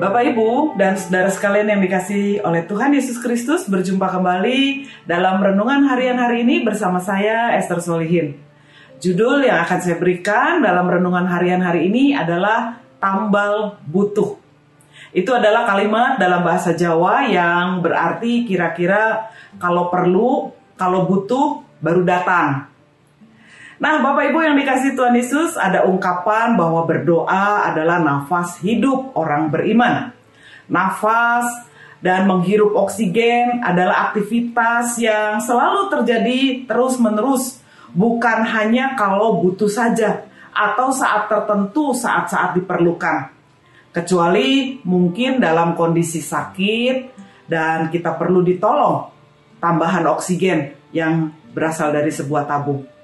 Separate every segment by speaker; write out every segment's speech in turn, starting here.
Speaker 1: Bapak Ibu dan saudara sekalian yang dikasih oleh Tuhan Yesus Kristus berjumpa kembali dalam renungan harian hari ini bersama saya Esther Solihin. Judul yang akan saya berikan dalam renungan harian hari ini adalah tambal butuh. Itu adalah kalimat dalam bahasa Jawa yang berarti kira-kira kalau perlu, kalau butuh baru datang. Nah, Bapak Ibu yang dikasih Tuhan Yesus, ada ungkapan bahwa berdoa adalah nafas hidup orang beriman. Nafas dan menghirup oksigen adalah aktivitas yang selalu terjadi terus-menerus, bukan hanya kalau butuh saja atau saat tertentu saat-saat diperlukan. Kecuali mungkin dalam kondisi sakit dan kita perlu ditolong tambahan oksigen yang berasal dari sebuah tabung.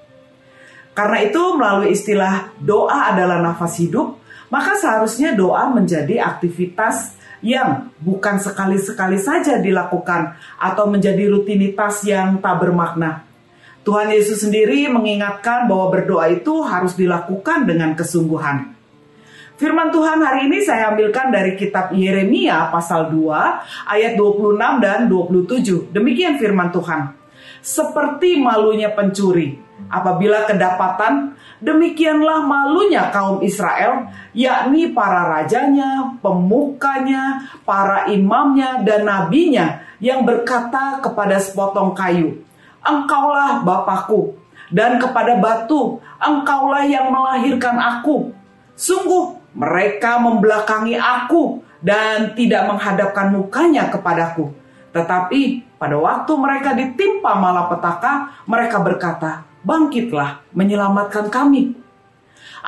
Speaker 1: Karena itu melalui istilah doa adalah nafas hidup, maka seharusnya doa menjadi aktivitas yang bukan sekali-sekali saja dilakukan atau menjadi rutinitas yang tak bermakna. Tuhan Yesus sendiri mengingatkan bahwa berdoa itu harus dilakukan dengan kesungguhan. Firman Tuhan hari ini saya ambilkan dari kitab Yeremia pasal 2 ayat 26 dan 27. Demikian firman Tuhan. Seperti malunya pencuri, apabila kedapatan, demikianlah malunya kaum Israel, yakni para rajanya, pemukanya, para imamnya, dan nabinya yang berkata kepada sepotong kayu, Engkaulah Bapakku, dan kepada batu, Engkaulah yang melahirkan aku. Sungguh mereka membelakangi aku dan tidak menghadapkan mukanya kepadaku. Tetapi pada waktu mereka ditimpa malapetaka, mereka berkata, bangkitlah menyelamatkan kami.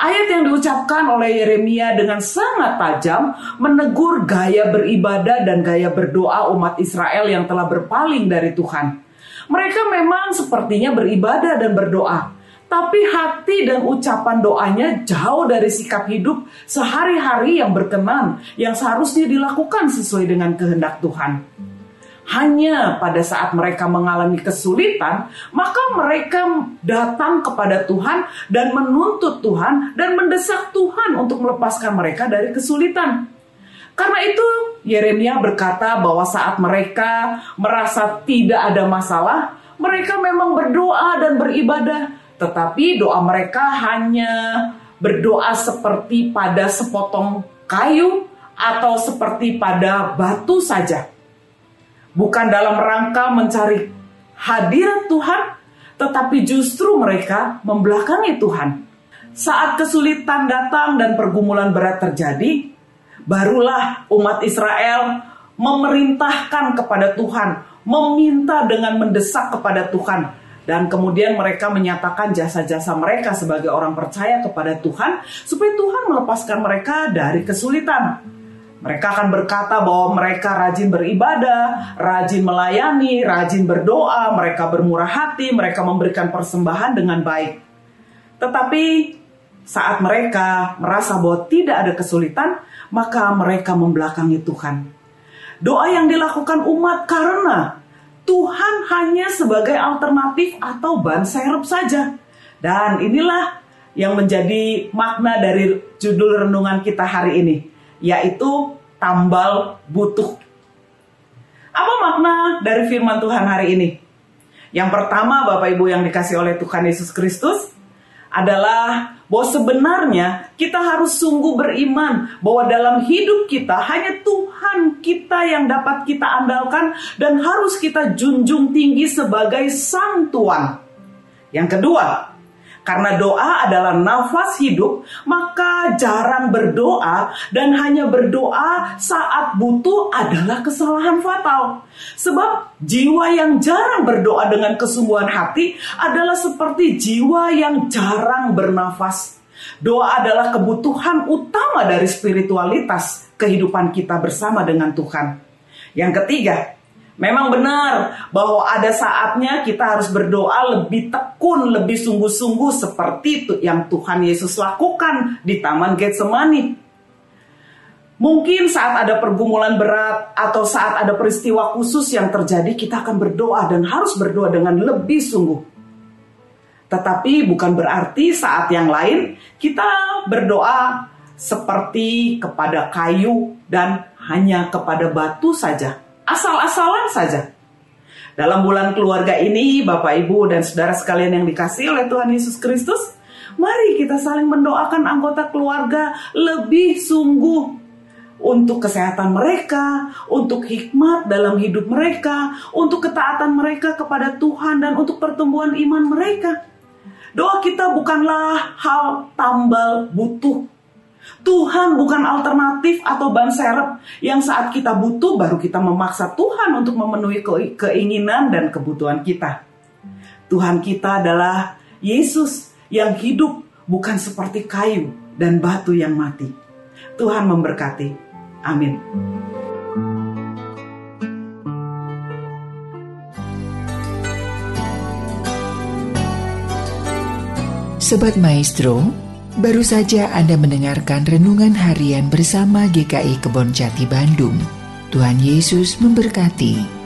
Speaker 1: Ayat yang diucapkan oleh Yeremia dengan sangat tajam menegur gaya beribadah dan gaya berdoa umat Israel yang telah berpaling dari Tuhan. Mereka memang sepertinya beribadah dan berdoa, tapi hati dan ucapan doanya jauh dari sikap hidup sehari-hari yang berkenan yang seharusnya dilakukan sesuai dengan kehendak Tuhan hanya pada saat mereka mengalami kesulitan, maka mereka datang kepada Tuhan dan menuntut Tuhan dan mendesak Tuhan untuk melepaskan mereka dari kesulitan. Karena itu, Yeremia berkata bahwa saat mereka merasa tidak ada masalah, mereka memang berdoa dan beribadah, tetapi doa mereka hanya berdoa seperti pada sepotong kayu atau seperti pada batu saja bukan dalam rangka mencari hadirat Tuhan, tetapi justru mereka membelakangi Tuhan. Saat kesulitan datang dan pergumulan berat terjadi, barulah umat Israel memerintahkan kepada Tuhan, meminta dengan mendesak kepada Tuhan, dan kemudian mereka menyatakan jasa-jasa mereka sebagai orang percaya kepada Tuhan, supaya Tuhan melepaskan mereka dari kesulitan. Mereka akan berkata bahwa mereka rajin beribadah, rajin melayani, rajin berdoa, mereka bermurah hati, mereka memberikan persembahan dengan baik. Tetapi saat mereka merasa bahwa tidak ada kesulitan, maka mereka membelakangi Tuhan. Doa yang dilakukan umat karena Tuhan hanya sebagai alternatif atau ban serep saja. Dan inilah yang menjadi makna dari judul renungan kita hari ini yaitu tambal butuh. Apa makna dari firman Tuhan hari ini? Yang pertama, Bapak Ibu yang dikasih oleh Tuhan Yesus Kristus adalah bahwa sebenarnya kita harus sungguh beriman bahwa dalam hidup kita hanya Tuhan kita yang dapat kita andalkan dan harus kita junjung tinggi sebagai Sang Tuhan. Yang kedua, karena doa adalah nafas hidup, maka jarang berdoa dan hanya berdoa saat butuh adalah kesalahan fatal. Sebab jiwa yang jarang berdoa dengan kesungguhan hati adalah seperti jiwa yang jarang bernafas. Doa adalah kebutuhan utama dari spiritualitas kehidupan kita bersama dengan Tuhan. Yang ketiga, Memang benar bahwa ada saatnya kita harus berdoa lebih tekun, lebih sungguh-sungguh seperti itu yang Tuhan Yesus lakukan di Taman Getsemani. Mungkin saat ada pergumulan berat atau saat ada peristiwa khusus yang terjadi, kita akan berdoa dan harus berdoa dengan lebih sungguh. Tetapi bukan berarti saat yang lain kita berdoa seperti kepada kayu dan hanya kepada batu saja asal-asalan saja. Dalam bulan keluarga ini, Bapak Ibu dan saudara sekalian yang dikasih oleh Tuhan Yesus Kristus, mari kita saling mendoakan anggota keluarga lebih sungguh untuk kesehatan mereka, untuk hikmat dalam hidup mereka, untuk ketaatan mereka kepada Tuhan dan untuk pertumbuhan iman mereka. Doa kita bukanlah hal tambal butuh Tuhan bukan alternatif atau ban serep yang saat kita butuh baru kita memaksa Tuhan untuk memenuhi keinginan dan kebutuhan kita. Tuhan kita adalah Yesus yang hidup bukan seperti kayu dan batu yang mati. Tuhan memberkati. Amin.
Speaker 2: Sobat Maestro, Baru saja Anda mendengarkan renungan harian bersama GKI Kebon Jati Bandung. Tuhan Yesus memberkati.